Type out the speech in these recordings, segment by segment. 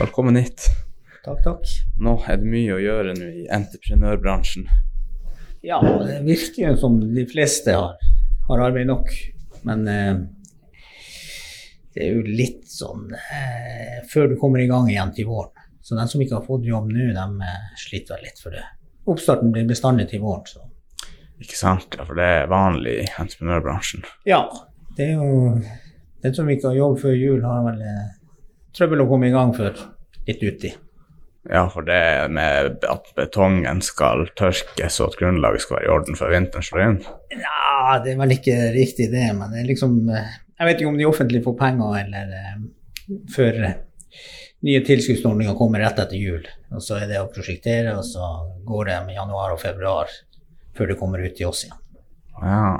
Velkommen hit. Takk, takk. Nå er det mye å gjøre nå i entreprenørbransjen. Ja, det virker jo som de fleste har, har arbeid nok. Men eh, det er jo litt sånn eh, før du kommer i gang igjen til våren. Så de som ikke har fått jobb nå, de eh, sliter litt for det. Oppstarten blir bestandig til våren, så Ikke sant? Ja, for det er vanlig i entreprenørbransjen. Ja. Det er jo Den som ikke har jobb før jul, har vel eh, trøbbel å komme i gang før litt uti. Ja, for det med at betongen skal tørkes og at grunnlaget skal være i orden før vinteren slår inn. Ja, det er vel ikke riktig det, men det er liksom eh, Jeg vet ikke om de offentlige får penger eller eh, før nye tilskuddsordninger kommer rett etter jul. Og så er det å prosjektere, og så går det med januar og februar før det kommer ut til oss igjen. Ja.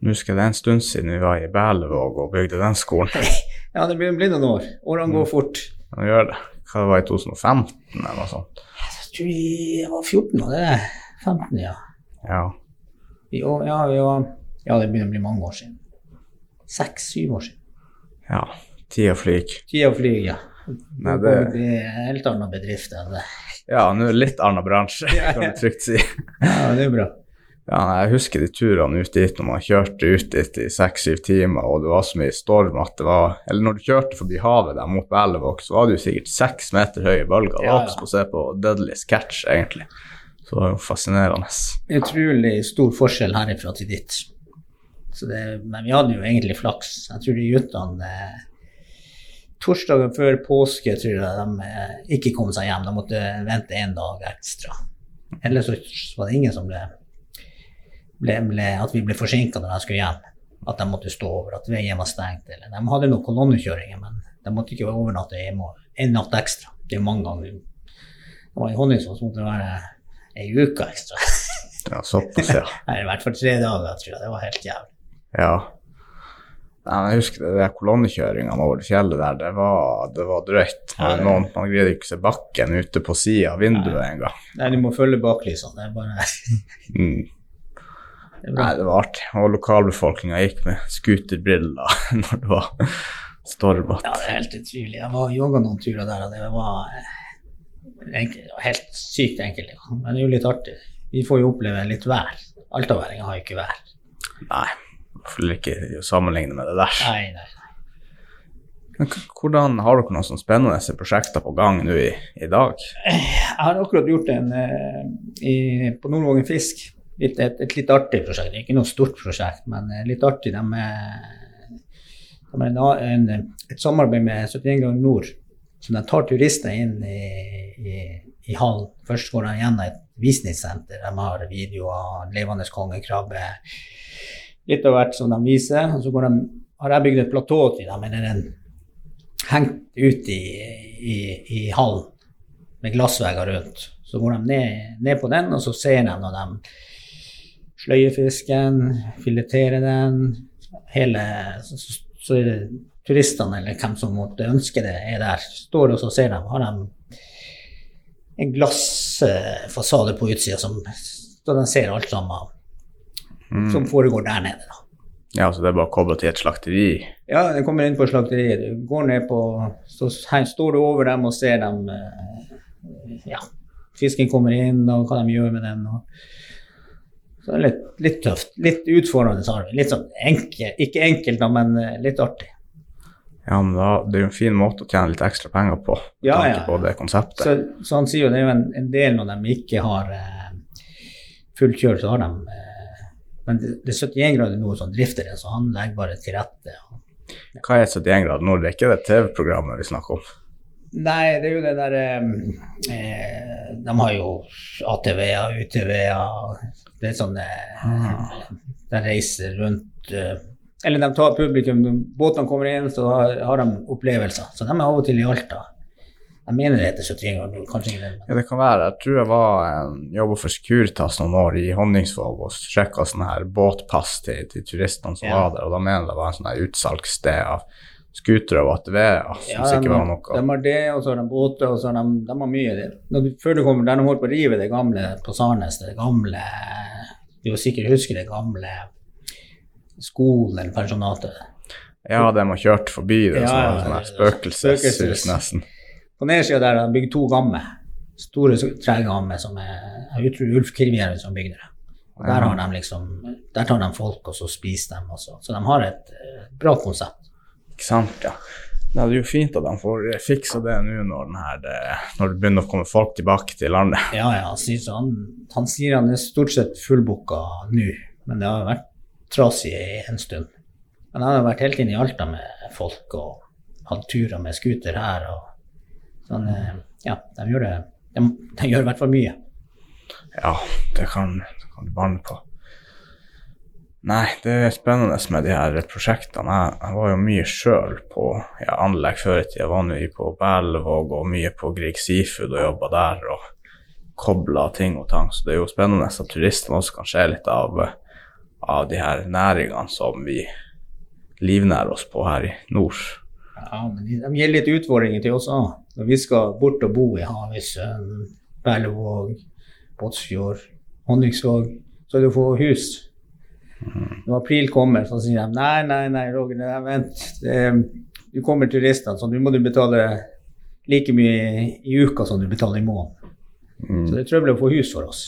Nå husker jeg det er en stund siden vi var i Berlevåg og bygde den skolen. Ja, det blir blitt noen år. Årene går fort. Ja, det gjør det. Hva det var i 2015 eller noe sånt? Jeg tror vi var 14, og det er 15, ja. Ja. Vi, ja, vi var, ja, det begynner å bli mange år siden. Seks-syv år siden. ja. Tida flyr. Tida flyr, ja. Nei, det er en helt annen bedrift enn det. Ja, nå er det litt annen bransje, kan du trygt si. Ja, det er bra. Ja, jeg husker de turene ut dit når man kjørte ut dit i seks-syv timer, og det var så mye storm at det var Eller når du kjørte forbi havet der mot Berlevåg, så var det jo sikkert seks meter høye bølger. Det Ja, var også å se på dødelig sketch egentlig. Så det var jo fascinerende. Utrolig stor forskjell herifra til dit. Så det, men vi hadde jo egentlig flaks. Jeg tror de guttene eh, Torsdagen før påske tror jeg de eh, ikke kom seg hjem. De måtte vente en dag ekstra. Ellers så var det ingen som ble, ble, ble At vi ble forsinka når de skulle hjem. At de måtte stå over, at veien var stengt. Eller. De hadde noen kolonnekjøringer, men de måtte ikke overnatte hjemme en natt ekstra. Det er mange ganger. Det var i Honningsvåg så måtte det være ei uke ekstra. Ja, såpass, ja. I hvert fall tre dager, tror jeg. Det var helt jævlig. ja. Jeg husker det der kolonnekjøringene over fjellet der, det var, det var drøyt. Ja, det- Noen, man greide ikke å se bakken ute på sida av vinduet engang. Nei, du må følge baklysene. Det er bare Mm. Det. Nei, det var artig. Og lokalbefolkninga gikk med scooterbriller når det var stormete. Ja, det er helt utrolig. Jeg var jogga noen turer der, og det var eh, enkelt, helt sykt enkelt. Ja. Men det er jo litt artig. Vi får jo oppleve litt vær. Altaværinger har jo ikke vær. Nei, fall ikke sammenligne med det der. Nei, nei. Men hvordan har dere noen sånne spennende prosjekter på gang nå i, i dag? Jeg har akkurat gjort en eh, i, på Nordvågen Fisk. Litt, et, et litt artig prosjekt. Ikke noe stort prosjekt, men eh, litt artig. De er, de er en, en, et samarbeid med 71 grader nord. Så de tar turister inn i, i, i hallen. Først går de gjennom et visningssenter. De har videoer, levende kongekrabbe, litt av hvert som de viser. Og så de, har jeg bygd et platå til dem, eller en hengt ut i, i, i hallen med glassvegger rundt. Så går de ned, ned på den, og så ser de når de sløyer fisken, filetere den. Hele, så, så- turistene eller hvem som måtte ønske det, er der. Står og så ser dem. Har de en glassfasade på utsida som så de ser alt sammen som foregår der nede. da. Ja, så det er bare å koble til et slakteri? Ja, det kommer inn på slakteriet. Du går ned på Så her står du over dem og ser dem eh, Ja. Fisken kommer inn, og hva de gjør med den. Og, så det er litt, litt tøft. Litt utfordrende arbeid. Litt sånn enkel, ikke enkelt, men eh, litt artig. Ja, men da, det er jo en fin måte å tjene litt ekstra penger på, med Ja, tanke ja. på det konseptet. Så, så han sier jo det er jo en, en del når de ikke har eh, fullt kjør, så har de eh, Men det, det er 71 grader nå som drifter det, så han legger bare til rette. Ja. Hva er 71 grader nord? Det er ikke det TV-programmet vi snakker om? Nei, det er jo det der eh, De har jo ATV-er, UTV-er Det er sånn eh, De reiser rundt eh, Eller de tar publikum båtene kommer inn, så har, har de opplevelser. Så de er av og til i Alta. Jeg mener det heter 71 grader, kanskje ikke det. Ja, det kan være. Jeg tror jeg var en jobba for Securitas noen år i Honningsvåg og sjekka sånn her båtpass til, til turistene som Ja. var der, og da mener jeg det var en sånn her utsalgssted av scootere og ATV-er som Ja, sikkert var noe de har det, og så har de båter, og så har de, de har mye. Du, før du kommer der de holdt på å rive det gamle på Sarnes, det gamle Du sikkert huske det gamle skolen eller pensjonatet. Ja, de har kjørt forbi det, Ja, så ja, det sånn her spøkelseshus nesten. På nedsida der har de bygd to gammer. Store tregammer som er Jeg tror Ulf Krivier som bygde det. Og der, har de liksom, der tar de folk, og så spiser de også. Så de har et eh, bra konsept. Ikke sant, ja. Nei, det er jo fint at de får fiksa det nå når, det, når det begynner å komme folk tilbake til landet. Ja, ja, sier, han, han sier han er stort sett fullbooka nå, men det har vært trasig en stund. Men han har vært helt inne i Alta med folk og hatt turer med scooter her. og sånn, eh, Ja, de gjør det de, de gjør i hvert fall mye. Ja, det kan, det kan du banne på. Nei, det er spennende med de her prosjektene. Jeg, jeg var jo mye sjøl på ja, anlegg før i tida. Var mye på Berlevåg og mye på Grieg Seafood og jobba der og kobla ting og tang. Så det er jo spennende at turistene også kan se litt av, av de her næringene som vi livnærer oss på her i nord. Ja, men de, de gir litt utfordringer til oss òg. Når vi skal bort og bo i Havøysund, Berlevåg, Båtsfjord, Honningsvåg, så er det å få hus. Når april kommer, så sier de nei, nei, nei, Roger, nei, vent. Det, du kommer turister, så nå må du betale like mye i uka som du betaler i måneden. Så det er trøbbel å få hus for oss,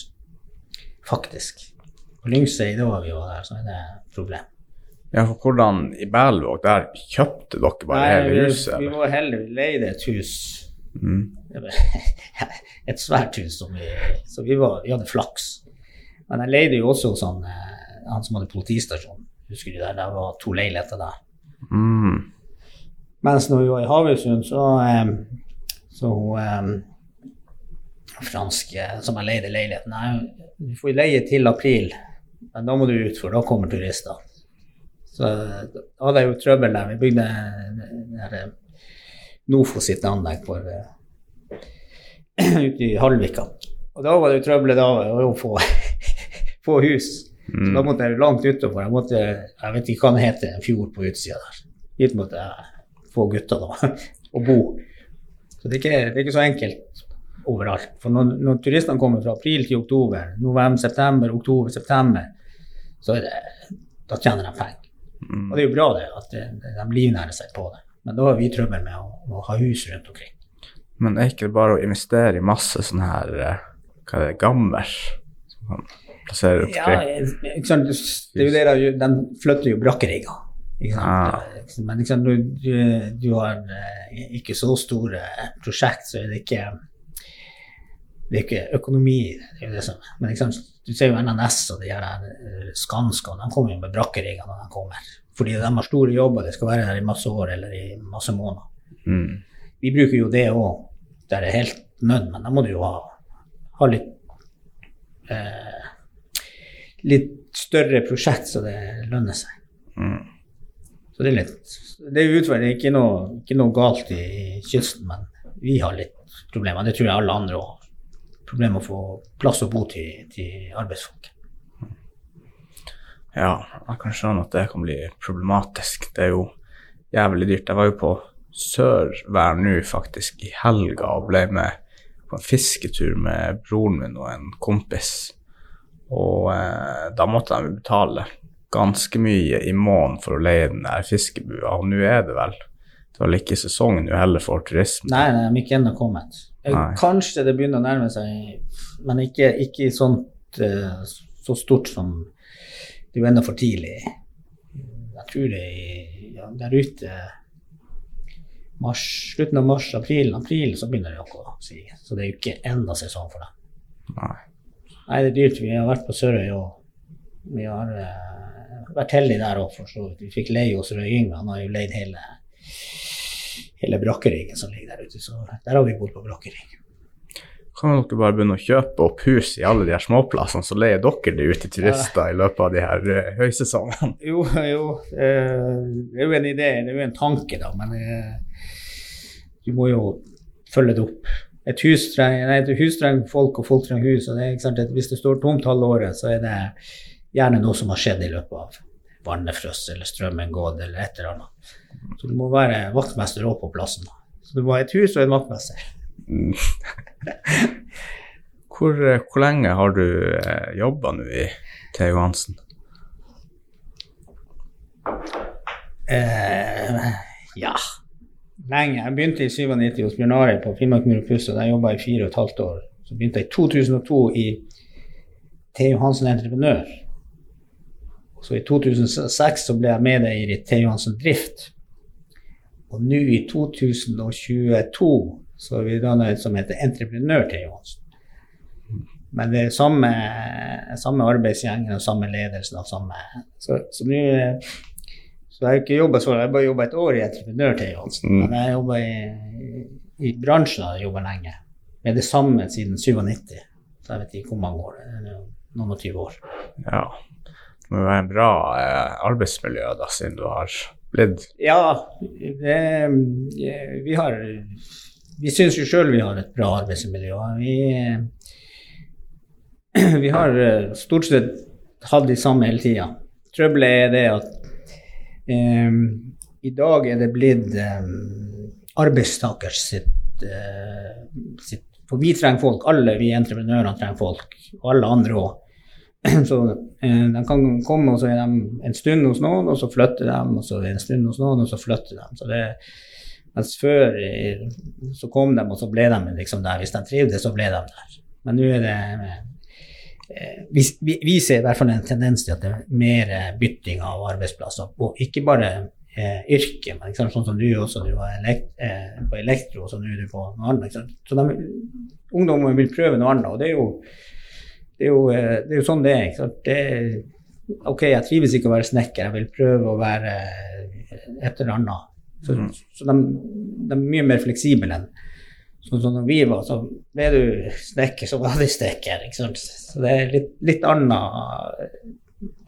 faktisk. På Lyngsøy, da vi var der, så er det et problem. Ja, for hvordan i Berlevåg, der kjøpte dere bare Nei, hele vi, huset? vi eller? var heldige, vi leide et hus. Mm. et svært hus som vi Så vi, var, vi hadde flaks. Men jeg leide jo også hos han, eh, som hadde politistasjon. Husker du der? Det var to leiligheter der. Mm. Mens når vi var i Havøysund, så, eh, så hun franske som jeg leide leiligheten Nei, du får leie til april, men da må du ut, for da kommer turister. Så da hadde jeg jo trøbbel der. Vi bygde det der, eh, Nofo sitt anlegg for eh, ute i Halvika. Og da var det jo trøbbel da å få, få hus. Så da måtte jeg langt utover. Jeg måtte, jeg vet ikke hva det heter, en fjord på utsida der. Dit måtte jeg få gutta da, og bo. Så det er ikke, det er ikke så enkelt overalt. For når, når turistene kommer fra april til oktober, november, september, oktober, september, så det, da tjener de penger. Og det er jo bra det, at de, de livnærer seg på det. Men da har vi trøbbel med å, å ha hus rundt omkring. Men er ikke det bare å investere i masse sånne her eh, Hva er det, gammers? Kan opp Ja, ikke sant? det er jo det de, gjør, de flytter jo brakkerigger. Sant? Men? Når du, du har eh, ikke så store prosjekt, så er det ikke det er ikke økonomi det. er det som, men sant? du ser jo NNS og de her eh, Skanska, de kommer jo med brakkerigger når de kommer. Fordi de har store jobber, det skal være der i masse år eller i masse måneder. Mm. Vi bruker jo det òg, der det er helt nødt, men da må du jo ha, ha litt eh, litt større prosjekt så det lønner seg. Mm. Så det er litt Det er utfordrende. Ikke noe, ikke noe galt i, i kysten, men vi har litt problemer. Det tror jeg alle andre har. Problemer med å få plass å bo til, til arbeidsfolk. Ja, jeg kan skjønne at det kan bli problematisk. Det er jo jævlig dyrt. Jeg var jo på Sørvær nå faktisk i helga og ble med på en fisketur med broren min og en kompis. Og eh, da måtte de betale ganske mye i måneden for å leie den der fiskebua, og nå er det vel det var ikke sesong nå heller for turisme. Nei, nei, de er ikke ennå kommet. Eh, Nei. Kanskje det begynner å nærme seg, men ikke, ikke sånt uh, så stort som Det er jo ennå for tidlig. Jeg tror det er ja, der ute mars, slutten av mars, april, april så begynner det å sige. Så det er jo ikke enda sesong for dem. Nei. Nei, det er dyrt. Vi har vært på Sørøy og vi har uh, vært heldige der òg, for så vidt. Vi fikk leie hos Røe Yngve. Han har jo leid hele, hele brakkeringen som ligger der ute. Så der har vi bodd på brakkering. Kan dere bare begynne å kjøpe opp hus i alle de her småplassene, så leier dere det ut til turister i løpet av de her uh, høysesongene? Jo, jo. Uh, det er jo en idé, det er jo en tanke, da, men du må jo følge det opp. Et hus trenger, nei, et hus trenger folk, og folk trenger hus. og det ikke sant, Hvis det står tomt halve året, så er det gjerne noe som har skjedd i løpet av vannet frøs eller strømmen gått eller et eller annet. Så du må være vaktmester òg på plassen. Så du må ha et hus og en vaktmester. Hvor, eh, hvor lenge har du eh, jobba nå i T. Johansen? Eh, ja lenge. Jeg begynte i 97 hos Bjørn Arild på Finnmark Mur og der jobba jeg i fire og et halvt år. Så begynte jeg i 2002 i T. Johansen Entreprenør. Så i 2006 så ble jeg medeier i T. Johansen Drift. Og nå i 2022 så er vi dannet et som heter Entreprenør T. Johansen. Men det er samme, samme arbeidsgjengen og samme ledelsen og samme så nå så jeg har ikke jobba så Jeg har bare jobba et år i Entreprenør til Johansen. Mm. Men jeg har jobba i, i bransjen har jeg jobba lenge. Med det samme siden 97. Så jeg vet ikke hvor mange år. Noen og tyve år. Ja. Det må være en bra eh, arbeidsmiljø, da, siden du har blitt Ja, det, vi har Vi syns jo sjøl vi har et bra arbeidsmiljø. Vi, vi har eh, stort sett hatt de samme hele tida. Trøbbelet er det at i dag er det blitt eh, arbeidstakers sitt, sitt For vi trenger folk. Alle vi entreprenørene trenger folk. Og alle andre òg. Så eh, de kan komme, og så er de en stund hos noen, og så flytter de, og så er de en stund hos noen, og så flytter de. Så det, mens før eh, så kom de, og så ble de liksom der. Hvis de trivdes, så ble de der. Men nå er det vi, vi, ser i hvert fall en tendens til at det er mer eh, bytting av arbeidsplasser. Og ikke bare eh, yrke, men sånn som du også, du var elekt, eh, på elektro, og så nå er du på noe annet. Så de, ungdommen vil prøve noe annet, og det er jo det er jo, eh, det er jo sånn det er. Det er. Ok, jeg trives ikke å være snekker, jeg vil prøve å være et eller annet. Så, Mm. så de, de er mye mer fleksible enn sånn som når vi var. Så ble du snekker, så var du snekker. Ikke sant? Så det er litt, litt annet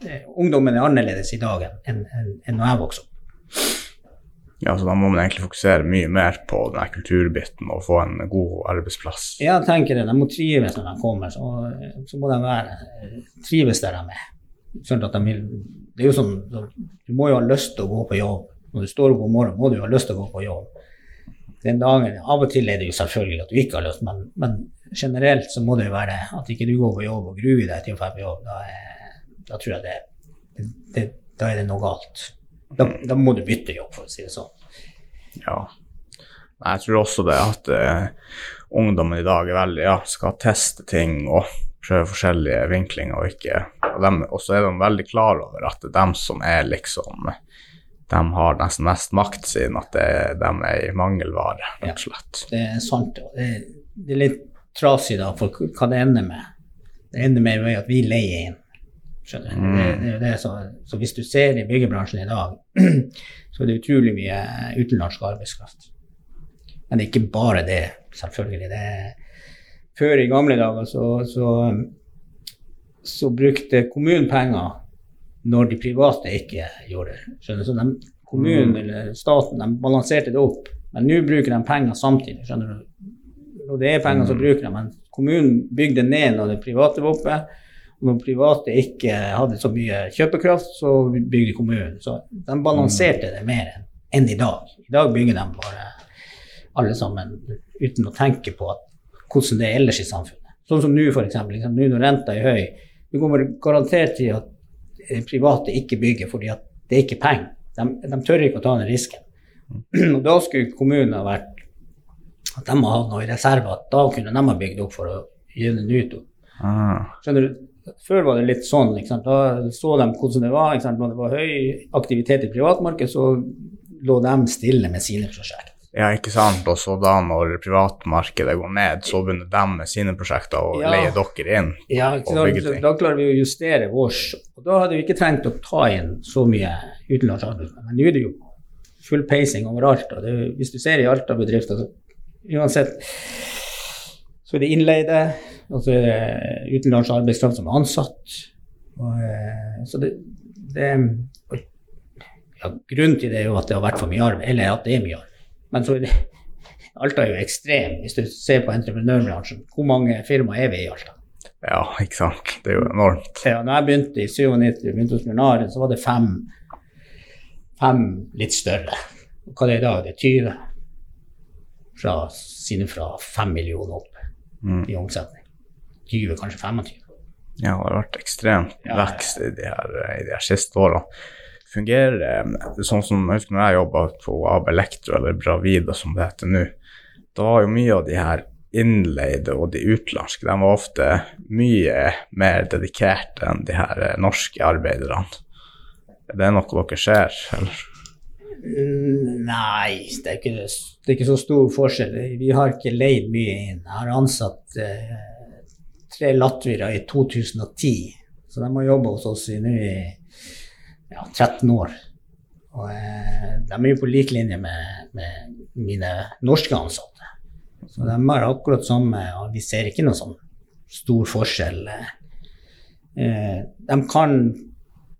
eh, Ungdommen er annerledes i dag enn en enn når jeg vokste opp. Ja, så da må man egentlig fokusere mye mer på den kulturbiten og få en god arbeidsplass. Jeg tenker det, De må trives når de kommer, så, så må de være, trives der de er. Sånn at de vil, det er jo sånn, Du må jo ha lyst til å gå på jobb. Når du står opp om morgenen, må du jo ha lyst til å gå på jobb. Den dagen, Av og til er det jo selvfølgelig at du ikke har lyst, men, men generelt så må det jo være at ikke du går på jobb og gruer deg til å dra på jobb. Da, er, da tror jeg det, det, det Da er det noe galt. Da, da må du bytte jobb, for å si det sånn. Ja. Jeg tror også det at uh, ungdommen i dag er veldig, ja, skal teste ting og prøve forskjellige vinklinger og ikke Og, og så er de veldig klar over at det er dem som er liksom De har nesten mest makt, siden at det, de er i mangelvare, rett og slett. Det er sant. Det, det er litt trasig da, for hva det ender med. Det ender med at vi leier inn. Skjønner du? Det, det, er det, så, så hvis du ser i byggebransjen i dag, så er det utrolig mye utenlandsk arbeidskraft. Men det er ikke bare det, selvfølgelig. Det er, før i gamle dager så, så, så brukte kommunen penger når de private ikke gjorde det. Så de, kommunen Mm. eller staten de balanserte det opp. Men nå bruker de penger samtidig. skjønner du? Og det er penger som Mm. bruker de, men kommunen bygde ned når det private var oppe. Og når private ikke hadde så mye kjøpekraft, så bygde kommunen. Så de balanserte det mer enn i dag. I dag bygger de bare alle sammen uten å tenke på at, hvordan det er ellers i samfunnet. Sånn som nå, f.eks. Liksom, nå når renta er høy. Du kommer garantert til at private ikke bygger fordi det er ikke penger. De, de tør ikke å ta den risken. Og da skulle kommunen ha vært at de må ha noe i reserve, at da kunne de ha bygd opp for å gi den ut. Ah, Skjønner du? Før var det litt sånn. Da så de hvordan det var. Når det var høy aktivitet i privatmarkedet, så lå de stille med sine prosjekt. Ja, ikke sant. Og så da når privatmarkedet går ned, så begynner de med sine prosjekter å Ja. leie dere inn. Ja, da klarer vi å justere vårs. Og da hadde vi ikke trengt å ta inn så mye utenlandsk arbeidskraft. Men nå er det jo full peising overalt. Og det, hvis du ser i Alta-bedrifter, så uansett så er det innleide, og så er det utenlandsk arbeidskraft som er ansatt. Og, eh, så det, det ja, Grunnen til det er jo at det har vært for mye arbeid, eller at det er mye arbeid. Men så det Alta er jo ekstrem. Hvis du ser på entreprenørbransjen, hvor mange firmaer er vi i Alta? Ja, ikke sant. Det er jo enormt. Ja, når jeg begynte i 97, begynte hos Murnaren, så var det fem, fem litt større. Og hva det er i dag? Det er 20. Fra, siden fra 5 millioner opp Mm. i omsetning. 20, kanskje 25. Ja, det har vært ekstremt Ja, ja. vekst i de her, i de her siste årene. Fungerer det sånn som jeg husker når jeg jobba på AB Elektro, eller Bravida som det heter nå. Da var jo mye av de her innleide og de utenlandske, de var ofte mye mer dedikerte enn de her eh, norske arbeiderne. Er det noe dere ser, eller? Mm, Nei, det er, ikke, det er ikke så stor forskjell. Vi har ikke leid mye inn. Jeg har ansatt eh, tre latviere i 2010, så de har jobba hos oss i nå i ja, 13 år. Og eh, de er jo på lik linje med, med mine norske ansatte. Så de har akkurat samme, og vi ser ikke noe sånn stor forskjell. Eh, de kan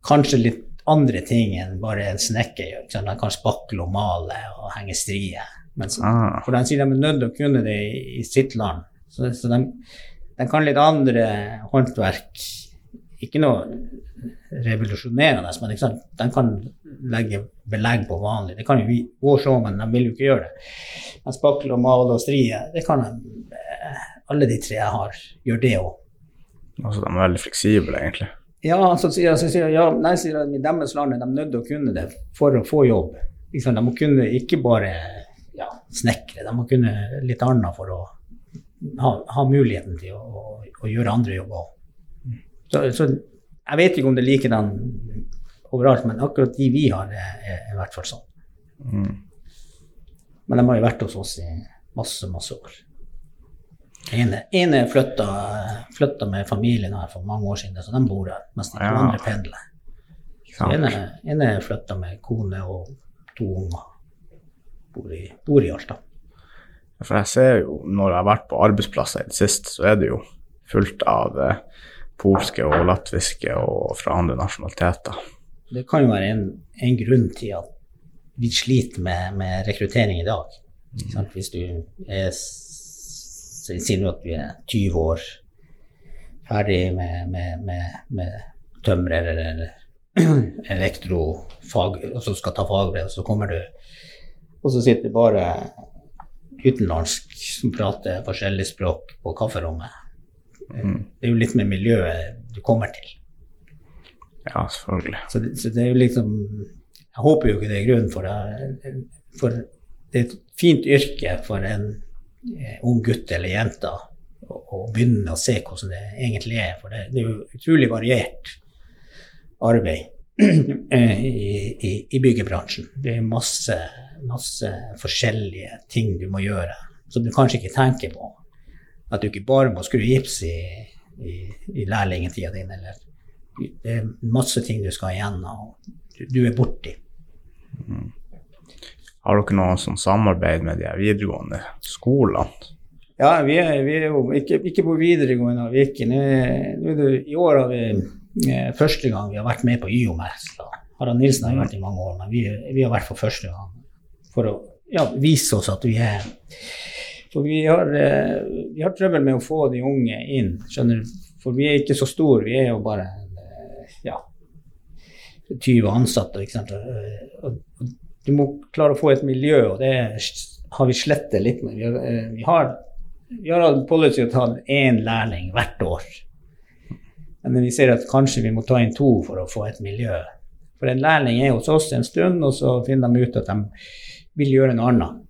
kanskje litt andre ting enn bare en snekker gjør. De kan spakle og male og henge strie. Men så, Ah, for de sier de er nødt til å kunne det i, i sitt land. Så, så de, de kan litt andre håndverk. Ikke noe revolusjonerende, men sant? de kan legge belegg på vanlig. Det kan jo vi òg se, men de vil jo ikke gjøre det. Men spakle og male og strie, det kan de. eh, Alle de tre jeg har, gjør det òg. altså de er veldig fleksible, egentlig. Ja, så sier så sier ja, nei, sier jeg, i deres land er de nødt til å kunne det for å få jobb. Sant? De må kunne ikke bare ja, snekre, de må kunne litt annet for å ha, ha muligheten til å, å, å gjøre andre jobber òg. Så, så jeg vet ikke om det er likedan overalt, men akkurat de vi har, er, i hvert fall sånn. Mm. Men de har jo vært hos oss i masse, masse år. Den ene flytta, flytta med familien her for mange år siden, så de bor her, mens de Ja. andre pendler. Den ene flytta med kone og to unger. Bor i, bor i Alta. For jeg ser jo, når jeg har vært på arbeidsplasser i det siste, så er det jo fullt av eh, polske og latviske og fra andre nasjonaliteter. Det kan jo være en, en grunn til at vi sliter med, med rekruttering i dag. Mm. Hvis du er s- Sier du at vi er 20 år ferdig med, med, med, med tømrer eller elektrofag, og så skal ta fagbrev, så kommer du Og så sitter det bare utenlandsk som prater forskjellig språk på kafferommet. Det er jo litt med miljøet du kommer til. Ja, selvfølgelig. Så det, så det er jo liksom Jeg håper jo ikke det er grunnen for det. For det er et fint yrke for en eh, ung gutt eller jente å, å begynne å se hvordan det egentlig er. For det, det er jo utrolig variert arbeid eh, i, i, i byggebransjen. Det er masse, masse forskjellige ting du må gjøre som du kanskje ikke tenker på. At du ikke bare må skru gips i, i, i lærlingtida di, det er masse ting du skal igjennom, du, du er borti. Har dere noe sånn samarbeid med de videregående skolene? Ja, vi er, vi er jo ikke, ikke på videregående, vi ikke. Nå, nå I år har vi eh, første gang vi har vært med på YOMS. Harald Nilsen har vært i mange år, men vi, vi har vært for første gang for å ja, vise oss at vi er For vi har, eh, vi har trøbbel med å få de unge inn, skjønner du. For vi er ikke så store, vi er jo bare eh, ja, 20 ansatte. ikke sant? Og, du må klare å få et miljø, og det har vi slettet litt med. Eh, vi har, vi har hatt policy å ta én lærling hvert år. Men vi ser at kanskje vi må ta inn to for å få et miljø. For en lærling er hos oss en stund, og så finner de ut at de vil gjøre noe annet.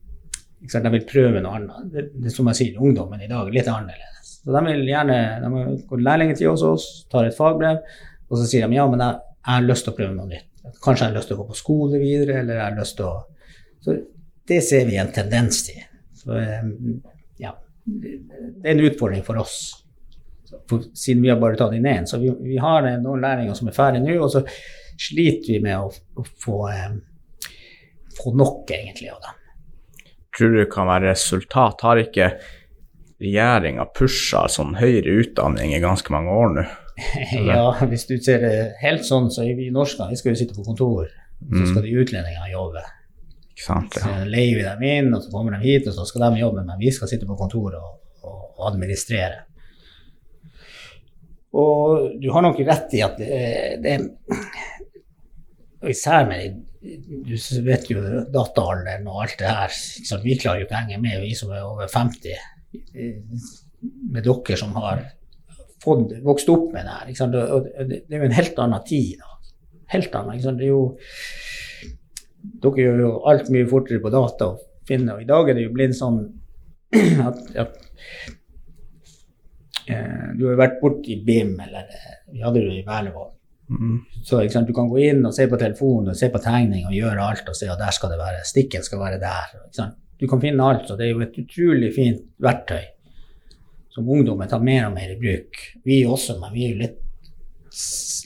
De vil prøve noe annet. Det, det som jeg sier, ungdommen i dag er litt annerledes. Så de vil gjerne de gått lærlingtid hos oss, tar et fagbrev, og så sier de ja, men jeg, jeg har lyst til å prøve noe nytt. Kanskje jeg har lyst til å gå på skole videre, eller jeg har lyst til å Så det ser vi en tendens til. Så eh, ja, det er en utfordring for oss. For, siden vi har bare tatt inn én. Så vi, vi har noen lærlinger som er ferdige nå, og så sliter vi med å, å få, eh, få nok, egentlig, av dem. Tror du kan være resultat? Har ikke regjeringa pusha sånn høyere utdanning i ganske mange år nå? Ja, hvis du ser det helt sånn, så er vi norske, vi skal jo sitte på kontor. Så skal de utlendingene jobbe. Ikke sant? Så leier vi dem inn, og så kommer de hit, og så skal de jobbe, men vi skal sitte på kontoret og, og, administrere. Og du har nok rett i at det, det og Især med Du vet jo dataalderen og alt det her. Vi klarer jo ikke å henge med, vi som er over 50, med dere som har fått, vokst opp med det her. Det, er jo en helt annen tid Da. helt annen. Det er jo, dere gjør jo alt mye fortere på data å finne, og i dag er det jo blitt sånn at, at eh, Du har jo vært borti BIM, eller eh, vi hadde det i Berlevåg. Mm. Så sant? Du kan gå inn og se på telefonen og se på tegning og gjøre alt og se at der skal det være, stikken skal være der. Du kan finne alt, og det er jo et utrolig fint verktøy som ungdommen tar mer og mer i bruk. Vi også, men vi er jo litt,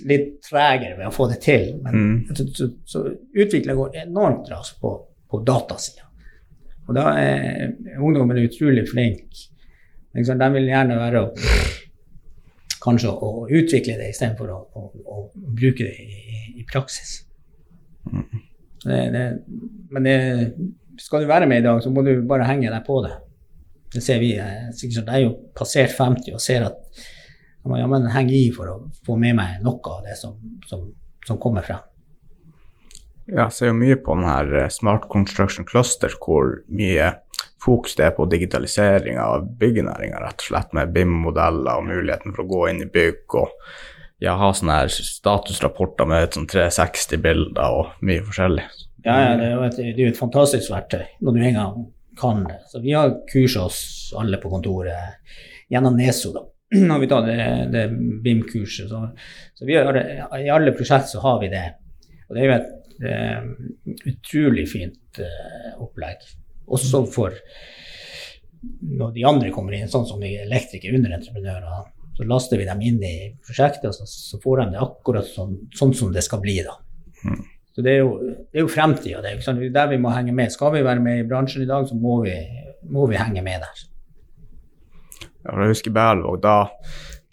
litt tregere ved å få det til. Men Mm. så, så, så utviklinga går enormt raskt på, på datasida. Og da er ungdommen utrolig flink. De vil gjerne være å kanskje å utvikle det istedenfor å, å, å bruke det i, i praksis. Det, det, men det, skal du være med i dag, så må du bare henge deg på det. Det ser vi. eh, Jeg er jo passert 50 og ser at jeg må jammen henge i for å få med meg noe av det som, som, som kommer frem. Ja, jeg ser jo mye på den her eh, Smart Construction Cluster, hvor mye fokus det er på digitalisering av byggenæringa, rett og slett, med BIM-modeller og muligheten for å gå inn i bygg og ja, ha sånne her statusrapporter med sånn 360-bilder og mye forskjellig. Ja, ja det, er jo et, er et fantastisk verktøy når du en gang kan det. Så vi har kurset oss alle på kontoret gjennom NESO, da. Når vi tar det, det BIM-kurset. Så, så har, i alle prosjekt så har vi det. Og det er jo et et utrolig fint eh, opplegg. Også for når de andre kommer inn, sånn som elektriker, elektrikere, underentreprenører. Så laster vi dem inn i prosjektet, og så, så får de det akkurat sånn, sånn som det skal bli. da. Så det er jo, det er jo fremtida. Det? Det er der vi må henge med. Skal vi være med i bransjen i dag, så må vi, må vi henge med der. Ja, Jeg husker Berlevåg, da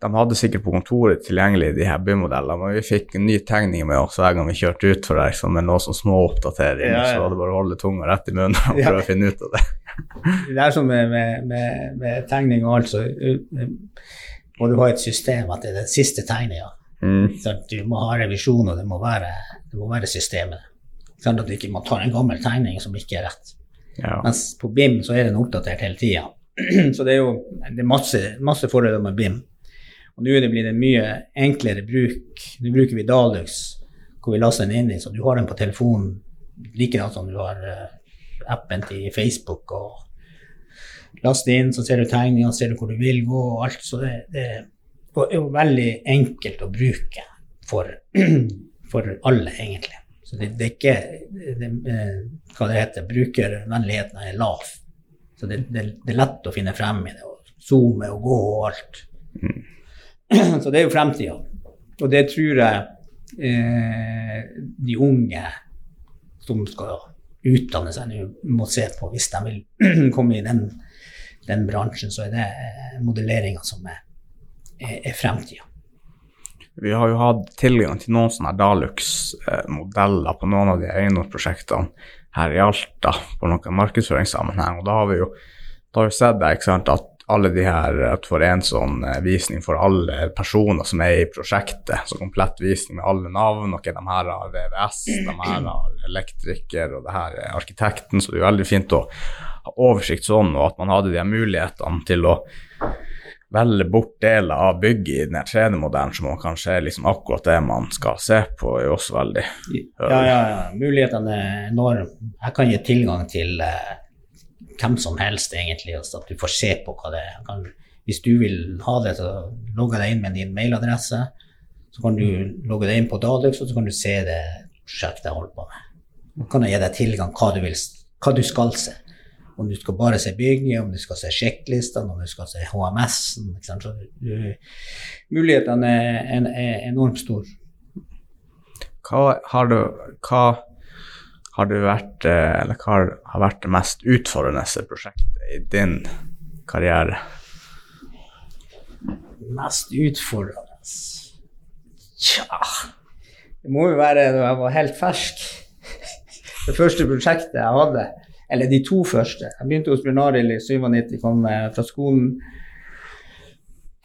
de hadde sikkert på kontoret tilgjengelig de her BIM-modellene, men vi fikk en ny tegning med oss hver gang vi kjørte ut for der, liksom, med noe sånn små oppdateringer, Ja, ja. så var det bare å holde tunga rett i munnen og prøve å finne ut av det. Det er som med, med, med, med tegning og alt, så uh, må du ha et system at det er den siste tegninga. Mm. Du må ha revisjon, og det må være, det må være systemet. Sånn at man ikke tar ta en gammel tegning som ikke er rett. Ja. Mens på BIM så er den oppdatert hele tida. Så det er jo det er masse, masse fordeler med BIM. Og nå er det en mye enklere bruk. Nå bruker vi Dalux, hvor vi laster den inn i, så du har den på telefonen likedan som du har eh, appen til Facebook. og Laster inn, så ser du tegninger, ser du hvor du vil gå og alt. Så det, det er jo veldig enkelt å bruke for, for alle, egentlig. Så det, det er ikke det, eh, Hva det heter Brukervennligheten er lav. Så det, det, er lett å finne frem i det. og Zoome og gå og alt. Så det er jo fremtida. Og det tror jeg eh, de unge som skal utdanne seg nå, må se på. Hvis de vil komme i den, den bransjen, så er det eh, modelleringa som er, er, er fremtida. Vi har jo hatt tilgang til noen sånne Dalux-modeller på noen av de eiendomsprosjektene her i Alta på noen markedsføringssammenheng, og da har vi jo, da har vi sett det, ikke sant, at alle de her, at du får en sånn eh, visning for alle personer som er i prosjektet, så komplett visning med alle navn, Ok, de her har VVS, de her har elektriker, og det her er arkitekten, så det er jo veldig fint å ha oversikt sånn, og at man hadde de her mulighetene til å velge bort deler av bygget i den 3D-modellen som man kanskje er liksom akkurat det man skal se på, er også veldig Ja, ja, ja. Mulighetene er enorme. Jeg kan gi tilgang til eh, hvem som helst, egentlig, altså at du får se på hva det er. Hvis du vil ha det, så logger deg inn med din mailadresse. Så kan du logge deg inn på Dalux, og så kan du se det prosjektet jeg holder på med. Så kan jeg gi deg tilgang hva du, vil, hva du skal se. Om du skal bare se bygget, om du skal se sjekklistene, om du skal se HMS-en. Mulighetene er, er, er enormt store. Hva har du hva har det vært eh, eller hva har- vært det mest utfordrende prosjektet i din karriere? mest utfordrende Tja Det må jo være da jeg var helt fersk. Det første prosjektet jeg hadde, eller de to første Jeg begynte hos Bjørn i 97, kom eh, fra skolen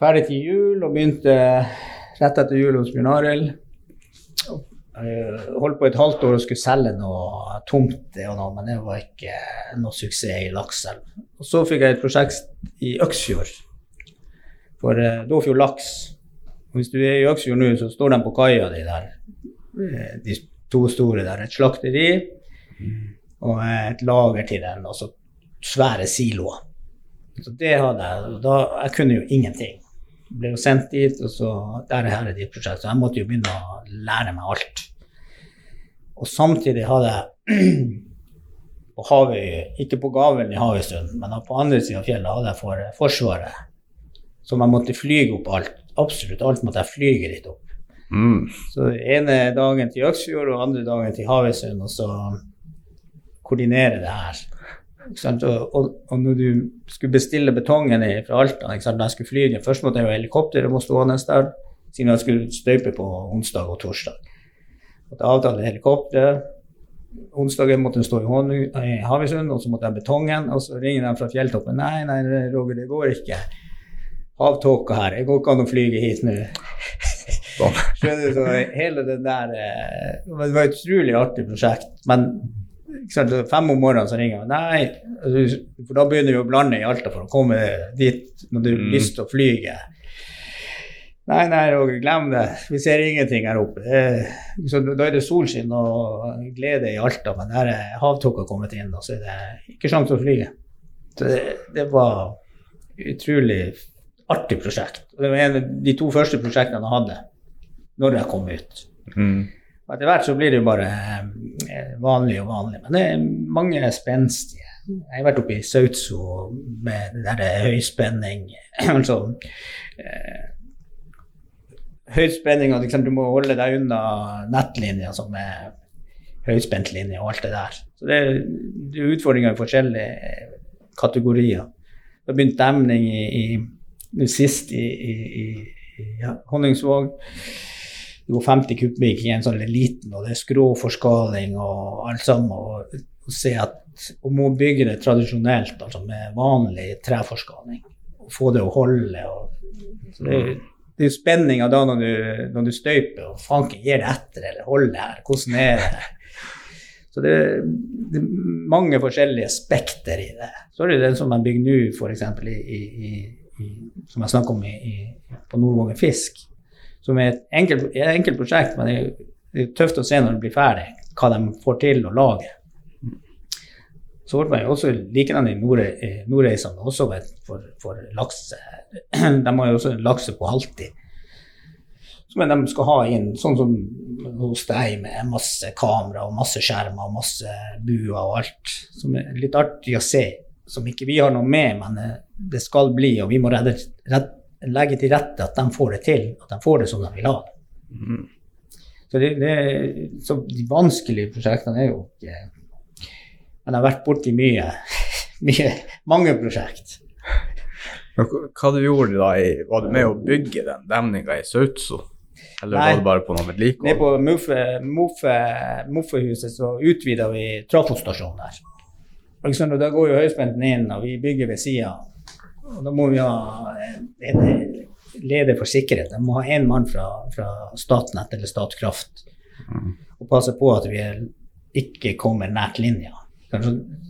ferdig til jul og begynte rett etter jul hos Bjørn. Jeg holdt på et halvt år og skulle selge noe tomt, noe, men det var ikke noe suksess i Lakselv. Og så fikk jeg et prosjekt i Øksfjord for uh, Dåfjord laks. Hvis du er i Øksfjord nå, så står de på kaia di der eh, de to store der. Et slakteri og et lager til den, og så svære siloer. Så det hadde jeg. Da, jeg kunne jo ingenting. Ble jo sendt dit, og så der er her er ditt prosjekt. Så jeg måtte jo begynne å lære meg alt. Og samtidig hadde jeg på Havøy, ikke på Gavelen i Havøysund, men på andre siden av fjellet hadde jeg for Forsvaret. Så jeg måtte flyge opp alt. Absolutt alt måtte jeg flyge litt opp. Mm. Så ene dagen til Øksfjord og andre dagen til Havøysund, og så koordinere det her. Og, og, når du skulle bestille betongen fra Alta, ikke sant? da jeg skulle fly først måtte jeg jo helikopteret må stående der, siden jeg skulle støype på onsdag og torsdag. Måtte avtale helikopteret. Onsdagen måtte den stå i, i Havøysund, og så måtte jeg ha betongen. Og så ringer de fra fjelltoppen. Nei, nei, Roger, det går ikke. Havtåka her. Det går ikke an å flyge hit nå. Sånn. Skjønner du, så hele det der eh, Det var et utrolig artig prosjekt, men sant, fem om morgenen så ringer han. Nei, altså, for da begynner vi å blande i Alta for å komme dit når du har Mm. lyst til å flyge. Nei, nei, Roger, glem det. Vi ser ingenting her oppe. Det, så da er det solskinn og glede i Alta, men der er havtåka kommet inn, og så er det ikke sjanse å flyge. Så det, det var utrolig artig prosjekt. Det var en av de to første prosjektene jeg hadde når jeg kom ut. Mm. Og Etter hvert så blir det jo bare eh, vanlig og vanlig. Men det er mange spenstige. Jeg har vært oppe i Sautso med det der høyspenning Altså eh, Høyspenning og liksom, du må holde deg unna nettlinja som er høyspentlinje og alt det der. Så det, er- det er utfordringer i forskjellige kategorier. Det har begynt demning i, i sist i, i, i ja, Honningsvåg. Går 50 kubikk i en sånn liten, og det er skråforskaling og alt sammen. Og, og se at om må bygge det tradisjonelt, altså med vanlig treforskaling. Og få det å holde. Og, det, det er jo spenninga da når du, når du støyper, og fanken gir det etter eller holder det her. Hvordan er det? Så det, det er mange forskjellige spekter i det. Så er det den som man bygger nå, f.eks. I, i, i, i, som jeg snakker om i, i, på Nordvågen Fisk. Som er et enkelt, enkelt prosjekt, men det er, det er tøft å se når det blir ferdig, hva de får til å lage. Så ble man jo også likedan i Nordreisene, også for, for lakse. De har jo også lakse på halvtid. Som de skal ha inn, sånn som hos deg, med masse kamera og masse skjermer og masse buer og alt. Som er litt artig å se. Som ikke vi har noe med, men eh, det skal bli, og vi må redde, redd- legge til rette at de får det til. At de får det som de vil ha det. Mm. Så, det, det, så de vanskelige prosjektene er jo ikke Men jeg har vært borti mye, mye mange prosjekt. Hva- du gjorde da i Var du med å bygge den demninga i Sautso? Eller Nei. var det bare på noe Nede vedlikehold? på Muffe- Muffe- Muffehuset så utvida vi trafostasjonen der. Og Da går jo høyspenten inn, og vi bygger ved sida. Og da må vi ha en leder for sikkerhet. De må ha én mann fra, fra Statnett eller Statkraft Mm. og passe på at vi ikke kommer nært linja.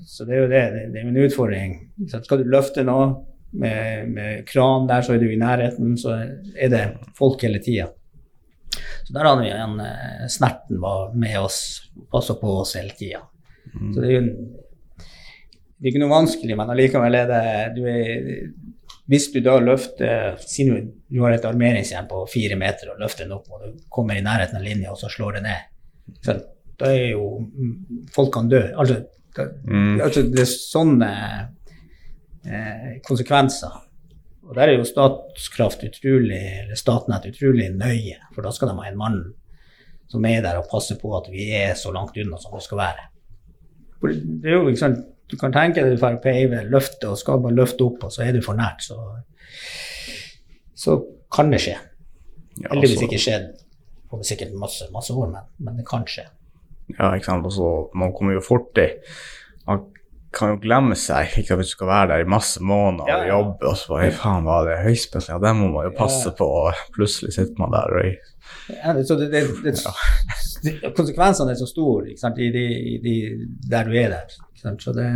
Så det er jo det. Det, er en utfordring. Så skal du løfte noe med, med kran der, så er du i nærheten, så er det folk hele tida. Så der hadde vi en eh, Snerten var med oss, passa på oss hele tida. Mm. Så det er jo en- det er ikke noe vanskelig, men allikevel er det du er, Hvis du da løfter Si du, du har et armeringsjern på fire meter og løfter den opp, og du kommer i nærheten av linja, og så slår det ned. Så da er jo Folk kan dø. Altså, da, Mm. altså det er sånne eh, konsekvenser. Og der er jo Statskraft utrolig, eller Statnett utrolig nøye, for da skal de ha en mann som er der og passer på at vi er så langt unna som vi skal være. Det er jo ikke sant, Du kan tenke deg du får og skal bare løfte opp, og så er du for nært, så, så kan det skje. Ja, Heldigvis så- ikke skjedd på sikkert masse, masse år, men, men det kan skje. Ja, ikke sant. Og man kommer jo fort i kan jo glemme seg ikke at du skal være der i masse måneder og ja. jobbe, og så bare faen, var det høyspent? Ja, det må man jo passe på, og plutselig sitter man der og Ja, det- så det, det, konsekvensene er så store ikke sant, i i de, der du er der. Ikke sant? Så det,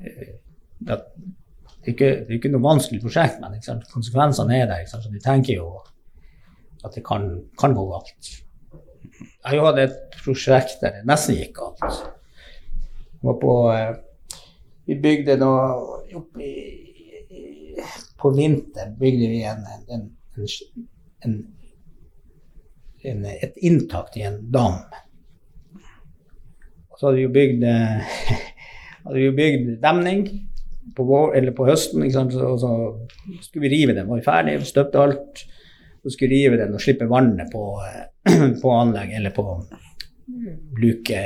eh, det, er ikke, det er ikke noe vanskelig prosjekt, men ikke sant? konsekvensene er der. Ikke sant? Så de tenker jo at det kan, kan gå galt. jeg hatt et prosjekt der det nesten gikk galt. Var på eh, Vi bygde nå På vinteren bygde vi en, en, en, en et inntak til en dam. Og så hadde vi jo bygd eh, hadde vi bygd demning på, vår, eller på høsten, og så skulle vi rive den. Var vi ferdige, støpte alt. Så skulle vi rive den og slippe vannet på, eh, på anlegg eller på luke.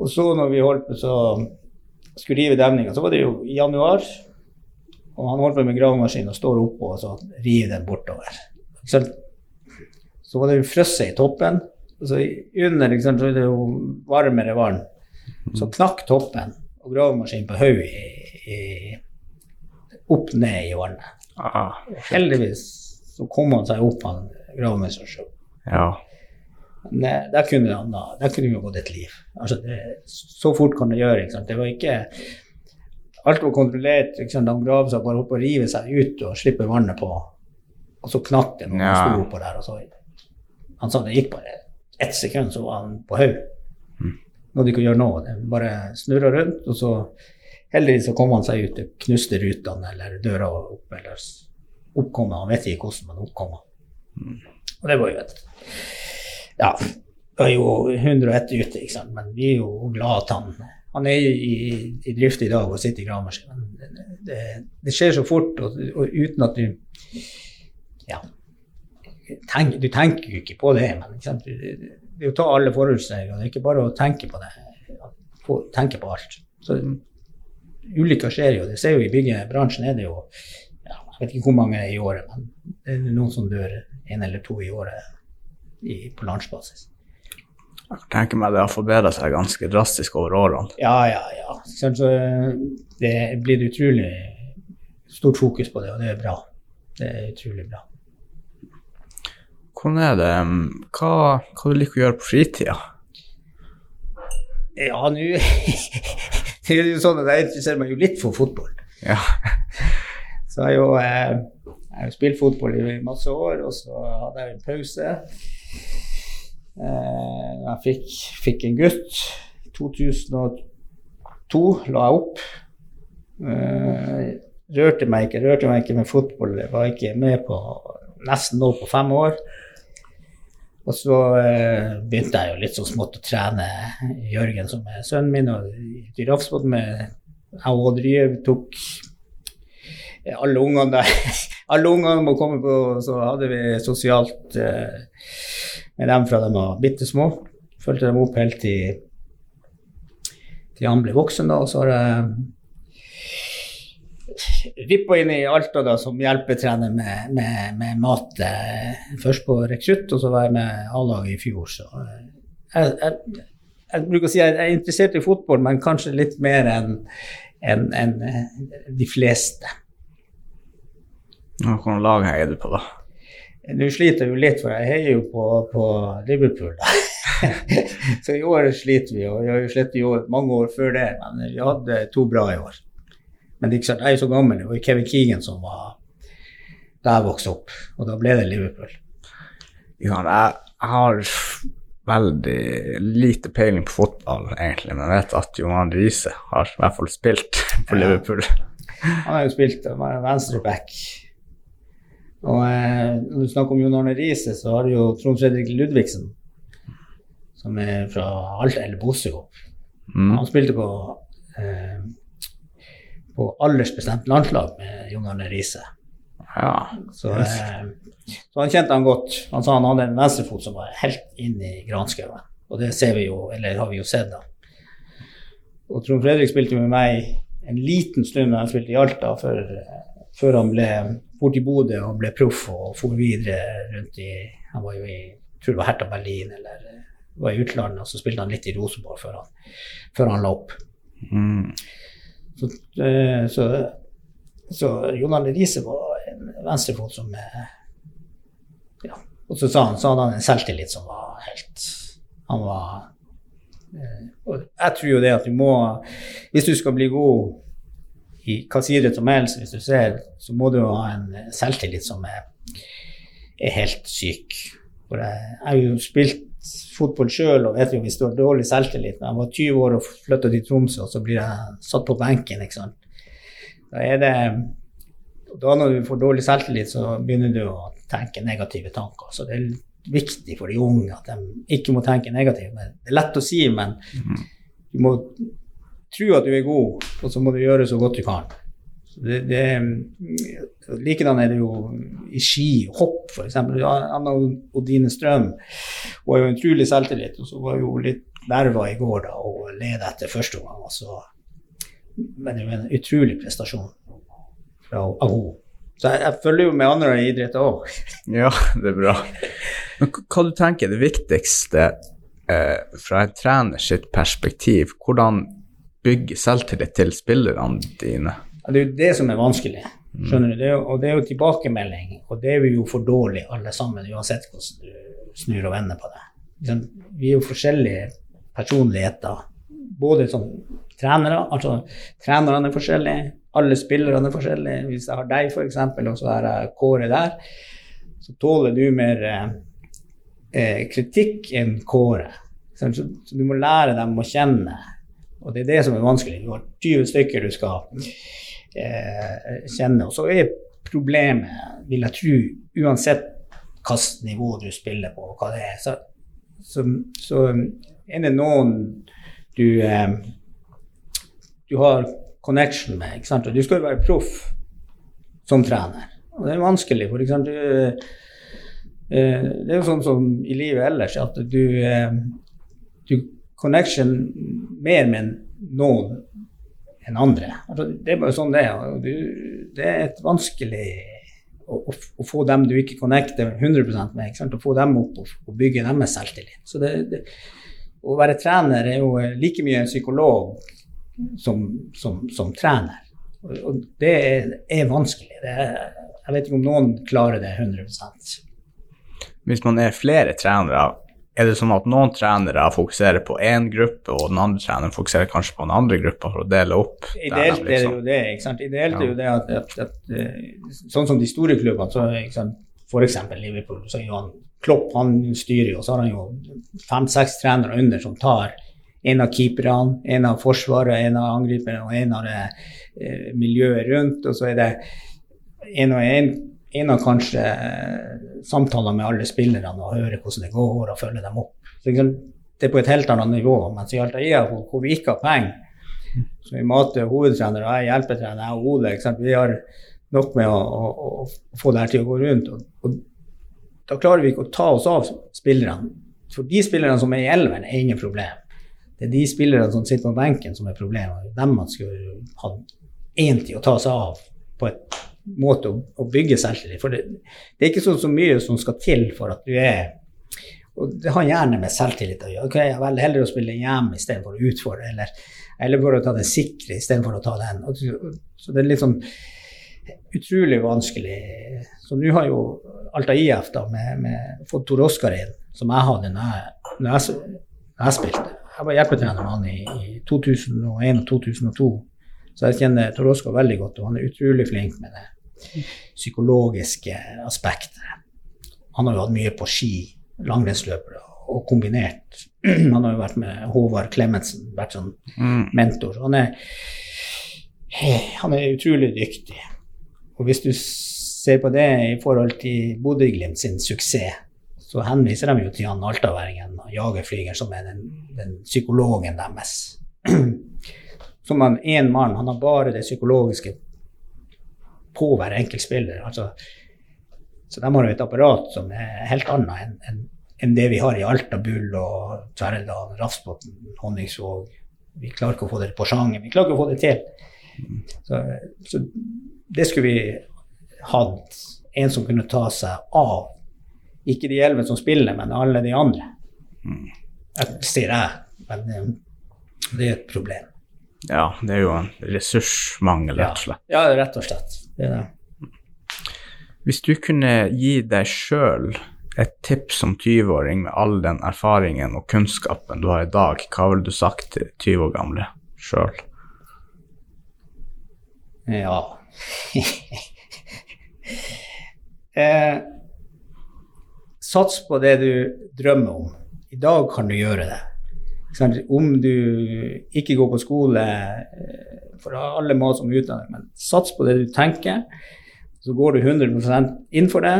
Og så når vi holdt på så skulle rive demninga, så var det jo i januar. Og han holdt på med gravemaskin og står oppå og så river den bortover. Så, så var det jo frosset i toppen. Og så under liksom, så er det jo varmere vann. Så knakk toppen og gravemaskinen på haug opp ned i vannet. Ah, Heldigvis så kom han seg opp, han gravemesteren sjøl. ja. Eh, der kunne han der kunne jo gått et liv. Altså det, så fort kan det gjøre. Ikke sant? Det var ikke Alt var kontrollert. Ikke sant? Han grav seg bare opp og å rive seg ut og slipper vannet på. Og så knakk det når han Ja. sto oppå der. Og så, han sa det gikk bare ett sekund, så var han på haug. Noe de ikke gjøre nå. Det bare snurra rundt, og så heldigvis så kom han seg ut. Det knuste rutene eller døra opp, eller oppkom han. Han vet ikke hvordan, men oppkom han. Og det var jo et Ja, det er jo 101 ute, ikke sant. Men vi er jo glad at han han er i, i drift i dag og sitter i gravemaskinen. Det, det, det skjer så fort, og, og uten at du Ja. Tenk, du tenker jo ikke på det, men ikke sant? Det er å ta alle forholdsregler. Det er ikke bare å tenke på det. Tenke på alt. Så ulykker skjer jo. Det ser jo i byggebransjen er det jo ja, Jeg vet ikke hvor mange i året, men det er noen som dør en eller to i året i, på landsbasis. Jeg tenker meg det har forbedret seg ganske drastisk over årene. Ja, ja, ja. Sånn, så det blir utrolig stort fokus på det, og det er bra. Det er utrolig bra. Hvordan er det Hva, hva du liker å gjøre på fritida? Ja, nå det er jo sånn at jeg interesserer meg jo litt for fotball. Ja. Så jeg har jo, eh, jeg har jo spilt fotball i masse år, og så hadde jeg en pause. Eh, jeg fikk, fikk en gutt. 2002 la jeg opp. Eh, rørte meg ikke, rørte meg ikke med fotball. Jeg var ikke med på nesten nå på fem år. Og så eh, begynte jeg jo litt så smått å trene Jørgen, som er sønnen min, og ute i Rafsbotn med jeg og Odd Rye tok alle ungene der. Alle ungene må komme på, så hadde vi sosialt eh, med dem fra de var bitte små. Fulgte dem opp helt til, til han ble voksen, da, og så har jeg vippa inn i Alta da, som hjelpetrener med, med, med mat. Eh, først på rekrutt, og så var jeg med A-laget i fjor. Så eh, jeg, jeg, jeg bruker å si jeg er interessert i fotball, men kanskje litt mer enn en, enn, eh, de fleste. Hvilket lag heier du på, da? Nå sliter jo litt, for jeg heier jo på, på Liverpool. så i år sliter vi, og vi har jo slitt i år, mange år før det, men vi hadde to bra i år. Men det er ikke sant, jeg er jo så gammel, det var Kevin Keegan som var da jeg vokste opp, og da ble det Liverpool. Ja, jeg, har veldig lite peiling på fotball, egentlig, men jeg vet at Johan Riise har i hvert fall spilt på Ja. Liverpool. Han har jo spilt, venstreback. Og eh, når du snakker om Jon Arne Riise, så har du jo Trond Fredrik Ludvigsen, som er fra Alta eller Bosø. Mm. Han spilte på, eh, på aldersbestemt landslag med Jon Arne Riise. Ja. Så, eh, så han kjente han godt. Han sa han hadde en venstrefot som var helt inn i granskauen. Og det ser vi jo, eller har vi jo sett, da. Og Trond Fredrik spilte med meg en liten stund da jeg spilte i Alta, før, før han ble bort i Bodø og ble proff og for videre rundt i Han var jo i jeg tror det var Hertha Berlin eller var i utlandet, og så spilte han litt i Rosenborg før han, før han la opp. Mm. Så, eh, så, så Jon Arne Riise var en venstrefot som eh, Ja. Og så sa han, så hadde han en selvtillit som var helt Han var eh, Og jeg tror jo det at du må Hvis du skal bli god i hvilken idrett som helst, hvis du ser, så må du ha en selvtillit som er, er helt syk. For jeg har jo spilt fotball sjøl og vet jo hvis du har dårlig selvtillit. Når jeg var 20 år og flytta til Tromsø, og så blir jeg satt på benken, ikke sant. Da er det Da når du får dårlig selvtillit, så begynner du å tenke negative tanker. Så det er viktig for de unge at de ikke må tenke negativt. Det er lett å si, men du må tro at du er god, og så må du gjøre så godt du kan. Det, det, likedan er det jo i ski hopp, f.eks. Anna Odine Strøm hun har jo utrolig selvtillit, og så var hun litt nerva i går da, og led etter første gang. og så- Men det er jo en utrolig prestasjon fra, henne. Så jeg, jeg følger jo med andre idretter òg. Ja, det er bra. Men hva- du tenker er det viktigste eh, fra en treners sitt perspektiv? Hvordan bygge selvtillit til spillerne dine? Ja, Det er jo det som er vanskelig. skjønner du? Det er og det er jo tilbakemelding, og det er vi jo for dårlig alle sammen, uansett hvordan du snur og vender på det. Vi er jo forskjellige personligheter, både som trenere, altså trenerne er forskjellige, alle spillerne er forskjellige. Hvis jeg har deg f.eks., og så har jeg Kåre der, så tåler du mer eh, eh, kritikk enn Kåre. Så, så du må lære dem å kjenne, og det er det som er vanskelig. Du har 20 stykker du skal eh, kjenne. Og så er problemet, vil jeg tro, uansett hvilket nivå du spiller på, og hva det er, så, så, så er det noen du, eh, du har connection med. ikke sant? Og du skal jo være proff som trener. Og det er vanskelig, for eksempel, eh, det er jo sånn som i livet ellers, at du, eh, du connection mer med noen enn andre. Altså, det er bare sånn det er. Det er et vanskelig å, å, få dem du ikke connecter 100% med, å få dem opp og, og bygge deres selvtillit. Så det, det, å være trener er jo like mye en psykolog som, som, som trener. Og, og det er, er vanskelig. Det er, jeg vet ikke om noen klarer det 100 Hvis man er flere trenere, er det sånn at noen trenere fokuserer på én gruppe, og den andre treneren fokuserer kanskje på den andre gruppa for å dele opp? der Ideelt de er det liksom- jo det. ikke sant? Ideelt er Ja. jo det at, at, at eh, Sånn som de store klubbene, så ikke sant? f.eks. Liverpool, så er han Klopp han styrer jo, og så har han jo fem-seks trenere under som tar en av keeperne, en av forsvaret, en av angriperne og en av det eh, miljøet rundt. Og så er det en og en, en av kanskje eh, samtaler med alle spillerne og høre hvordan det går, og følge dem opp. Så, det er på et helt annet nivå. Mens i Altaia, hvor, vi ikke har penger, så vi mater hovedtrener, og jeg er hjelpetrener, jeg og Ole. Vi har nok med å, å, å få det her til å gå rundt. Og, og da klarer vi ikke å ta oss av spillerne. For de spillerne som er i elveren, er ingen problem. Det er de spillerne som sitter på benken som er problemet. Dem man skulle ha én tid å ta seg av på et måte å, å bygge selvtillit. For det, det er ikke så, så mye som skal til for at du er og det har gjerne med selvtillit å gjøre. Okay, Jeg velger heller å spille hjemme istedenfor å utfordre, eller, eller for å ta den sikre istedenfor å ta den. Så- det er litt sånn utrolig vanskelig. Så nå har jo Alta IF da, med, med, fått Tor Oskar inn, som jeg hadde når jeg, når jeg, når jeg spilte. Jeg var hjelpetrener med han i, i 2001 og 2002, så jeg kjenner Tor Oskar veldig godt, og han er utrolig flink med det psykologiske aspektet. Han har jo hatt mye på ski, langrennsløpere, og kombinert. Han har jo vært med Håvard Klemetsen, vært sånn Mm. mentor. Han er, han er utrolig dyktig. Og hvis du ser på det i forhold til Bodø-Glimt sin suksess, så henviser de jo til han altaværingen og jagerflyger som er den, den psykologen deres. Som han én mann, han har bare det psykologiske på hver enkelt spiller. Altså, så de har jo et apparat som er helt annet enn en, en det vi har i Alta, Bull og Tverrdal, Rafsbotn, Honningsvåg. Vi klarer ikke å få det på sjangen. Vi klarer ikke å få det til. Så, så det skulle vi hatt. En som kunne ta seg av. Ikke de elleve som spiller, men alle de andre. Jeg sier jeg, men eh, det er et problem. Ja, det er jo en ressursmangel, rett og slett. Ja, rett og slett. Det er det. Hvis du kunne gi deg sjøl et tips som 20-åring med all den erfaringen og kunnskapen du har i dag, hva ville du sagt til 20 år gamle sjøl? Ja. sats på det du drømmer om. I dag kan du gjøre det. Om du ikke går på skole, eh, for alle må som utdanner, men sats på det du tenker. Så går du 100% inn for det.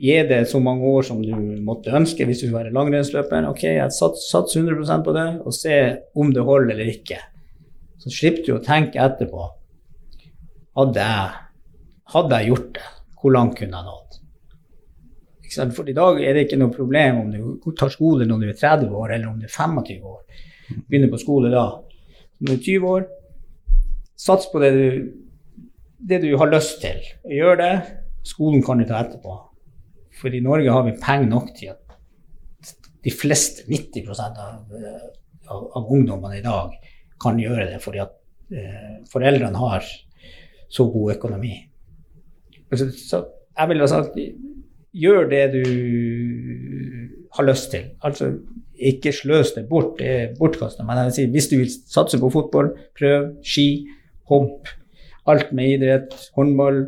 Gi det så mange år som du måtte ønske hvis du skulle være langrennsløper. Ok, jeg sats, sats 100% på det, og se om det holder eller ikke. Så slipper du å tenke etterpå. Hadde jeg, hadde jeg gjort det, hvor langt kunne jeg nådd? For i dag er det ikke noe problem om du tar skole når du er 30 år, eller om du er 25 år. Begynner på skole da. Når du er 20 år, sats på det du, det du har lyst til. Gjør det. Skolen kan du ta etterpå. For i Norge har vi penger nok til at de fleste, 90 av, av, av ungdommene i dag, kan gjøre det fordi at eh, foreldrene har så god økonomi. Så, så jeg ville ha sagt gjør det du har lyst til. Altså ikke sløs det bort, det er bortkasta. Men jeg vil si, hvis du vil satse på fotball, prøv ski, hopp, alt med idrett, håndball.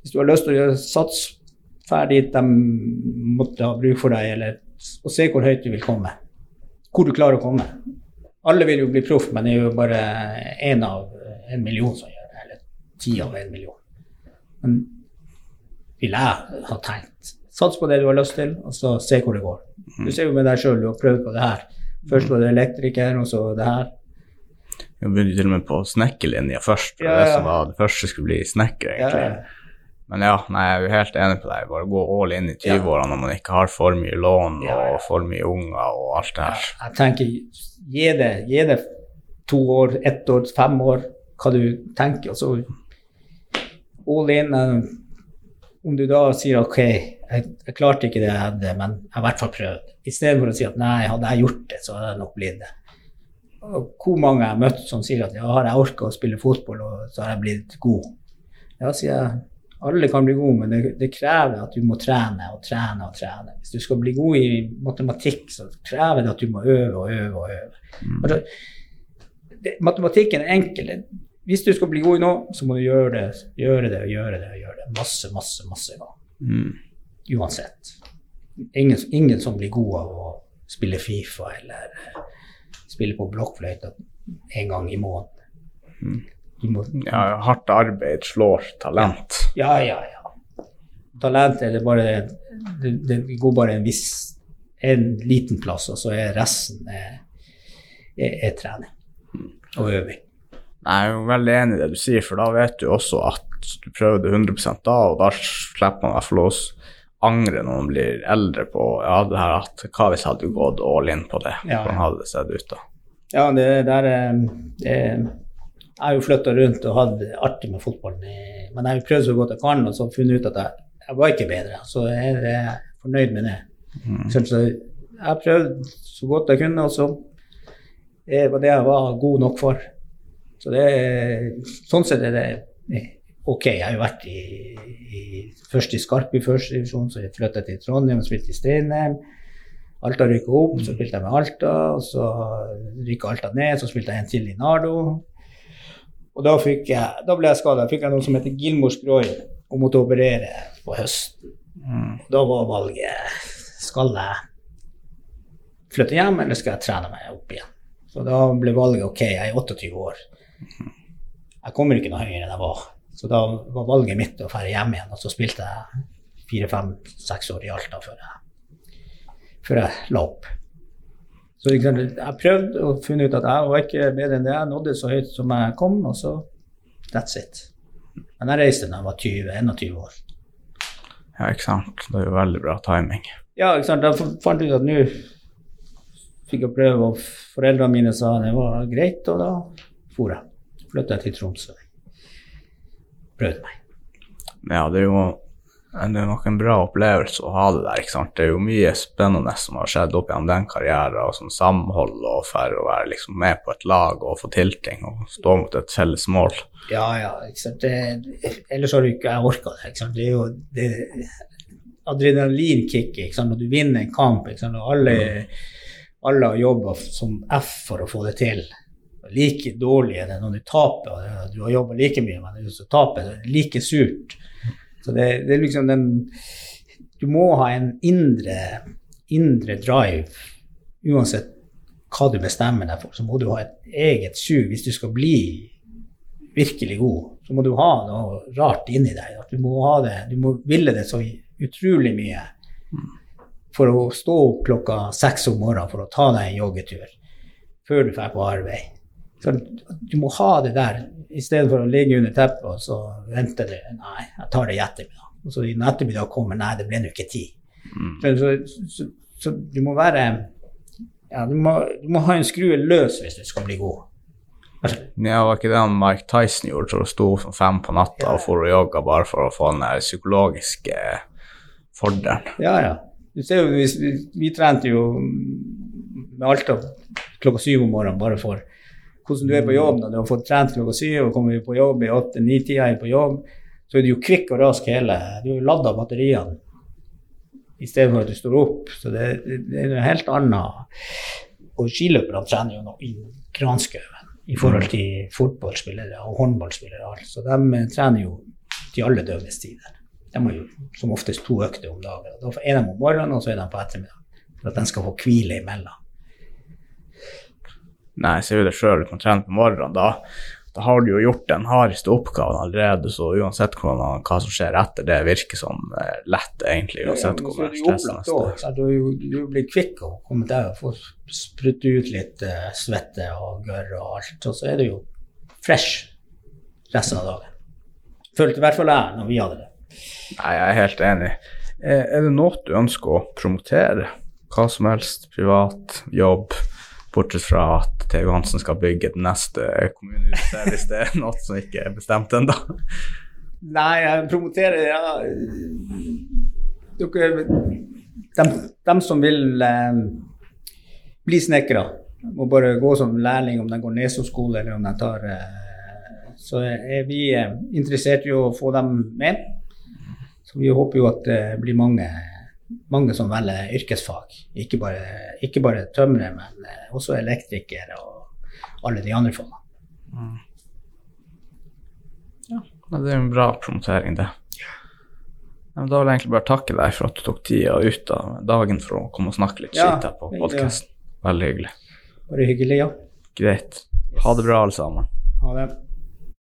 Hvis du har lyst til å gjøre sats ferdig de måtte ha bruk for deg, eller, og se hvor høyt du vil komme. Hvor du klarer å komme. Alle vil jo bli proff, men det er jo bare én av en million som gjør det. Eller ti av en million. Men vil jeg ha tenkt. Sats på det du har lyst til, og så se hvor det går. Du ser jo med deg sjøl, du har prøvd på det her. Først var det elektriker, og så det her. Jeg begynte til og med på snekkerlinja først. Ja, ja. Det som var det første skulle bli snekker, egentlig. Ja, Men ja, nei, jeg er jo helt enig på deg. Bare gå all in i 20-åra når man ikke har for mye lån og for mye unger og alt det her. Jeg tenker, gi det, gi det to år, ett år, fem år, hva du tenker. Og så all in. Om du da sier ok, jeg, jeg klarte ikke det jeg hadde, men jeg har i hvert fall prøvd. Istedenfor å si at nei, hadde jeg gjort det, så hadde jeg nok blitt det. Og hvor mange jeg har møtt som sier at ja, har jeg orka å spille fotball, og så har jeg blitt god. Ja, sier jeg. Alle kan bli gode, men det, det, krever at du må trene og trene og trene. Hvis du skal bli god i matematikk, så krever det at du må øve og øve og øve. Mm. Altså, det, matematikken er enkel. Hvis du skal bli god i noe, så må du gjøre det, gjøre det gjøre det. gjøre det masse, masse, masse ganger. Mm. Uansett. Ingen, ingen, som blir god av å spille Fifa eller uh, spille på blokkfløyte en gang i måneden. Mm. Ja, hardt arbeid slår talent. Ja, ja, ja. Talent er det bare Det, det går bare en viss en liten plass, og så er resten er, er, er trening og øving. Jeg er jo veldig enig i det du sier, for da vet du også at du prøver det 100% da, og da slipper man i hvert fall å angre når man blir eldre på ja, det her at hva hvis jeg hadde gått all in på det? Ja, Hvordan hadde det sett ut da? Ja, det der eh, Jeg har jo flytta rundt og hatt artig med fotballen, men jeg har prøvd så godt jeg kan og så funnet ut at jeg, jeg var ikke bedre. Så jeg er fornøyd med det. Mm. Så jeg har prøvd så godt jeg kunne, og så var det jeg var god nok for. Så det, sånn sett er det ok. Jeg har jo vært i, i, først i Skarp i første divisjon, så jeg flytta til Trondheim og spilte i Steinheim. Alta rykka opp, så spilte jeg med Alta. og Så rykka Alta ned, så spilte jeg en til i Nardo. Og da, jeg, da ble jeg skada. Da fikk jeg noe som heter Gilmors Groy og måtte operere på høsten. Mm. Da var valget skal jeg flytte hjem, eller skal jeg trene meg opp igjen. Så da ble valget ok, jeg er 28 år. Jeg kommer ikke noe høyere enn jeg var. Så da var valget mitt å dra hjem igjen. Og så spilte jeg fire-fem-seks år i Alta før jeg, før jeg la opp. Så jeg prøvde å finne ut at jeg var ikke bedre enn det. Jeg nådde så høyt som jeg kom, og så that's it. Men jeg reiste da jeg var 20-21 år. Ja, ikke sant. Det er jo veldig bra timing. Ja, ikke sant. Da fant jeg ut at nå fikk jeg prøve, og foreldrene mine sa det var greit, og da for jeg flytta til Tromsø. Prøvde meg. Ja, det er jo det er nok en bra opplevelse å ha det der. ikke sant? Det er jo mye spennende som har skjedd opp gjennom den karrieren, og som samhold og for å være liksom med på et lag og få til ting og stå mot et felles mål. Ja, ja. ikke sant? Det, ellers har du ikke jeg orka det. ikke sant? Det er jo det, adrenalinkick ikke sant? når du vinner en kamp. ikke sant? Og alle, alle har jobba som F for å få det til like dårlig er det når du taper. Du har jobba like mye, men hvis du taper, det er like surt. Så det, det, er liksom den du må ha en indre, indre drive. Uansett hva du bestemmer deg for, så må du ha et eget sug hvis du skal bli virkelig god. Så må du ha noe rart inni deg. At du må ha det, du må ville det så utrolig mye for å stå opp klokka seks om morgenen for å ta deg en joggetur før du drar på arbeid. Så du må ha det der, i stedet for å ligge under teppet og så vente det. Nei, jeg tar det i ettermiddag. Og så i ettermiddag kommer Nei, det ble nå ikke tid. Mm. Så, så, så, du må være ja, du, må, du må ha en skrue løs hvis du skal bli god. Altså, Ja, var ikke det han Mike Tyson gjorde, så sto som fem på natta Ja. og for og jogga bare for å få den psykologiske fordelen? Ja, ja. Du ser jo, vi, vi, vi trente jo med Alta klokka syv om morgenen bare for hvordan du er på jobb. Når du har fått trent klokka syv og kommer på jobb i åtte-ni-tida på jobb, så er du jo kvikk og rask hele. Du er jo av batteriene i stedet for at du står opp. Så det, det, er noe helt annet. Og skiløperne trener jo nå i granskauen i forhold til fotballspillere og håndballspillere. Så de eh, trener jo til alle døgnets tider. De har jo som oftest to økter om dagen. Da er de om morgenen, og så er de på ettermiddagen. For at de skal få hvile imellom. Nei, jeg ser jo det sjøl, du kan trene på morgenen. Da, da har du jo gjort den hardeste oppgaven allerede, så uansett hvordan, hva som skjer etter det, virker som eh, lett, egentlig, uansett Ja, ja, hvor stressende det er. Du, du blir kvikk og kommer deg og får sprutte ut litt eh, svette og gørr og alt. Og så er du jo fresh resten av dagen. Følte i hvert fall jeg når vi hadde det. Nei, jeg er helt enig. Er er det noe du ønsker å promotere? Hva som helst, privat, jobb, bortsett fra at Theo Hansen skal bygge det neste kommunehuset, hvis det er noe som ikke er bestemt ennå? Nei, jeg promoterer ja, dere, dem, dem som vil eh, bli snekkere, må bare gå som lærling, om de går Neso-skole eller om de tar eh, Så er vi eh, interessert i å få dem med. Så vi håper jo at det blir mange, mange som velger yrkesfag. Ikke bare, ikke bare tømrere, men eh, også elektrikere og alle de andre fagene. Ja, det er en bra promotering, det. Ja, men da vil jeg egentlig bare takke deg for at du tok tida ut av dagen for å komme og snakke litt Ja, skitt her på podkasten. Veldig hyggelig. Bare hyggelig, ja. Greit. Ha det bra, alle sammen. Ha det.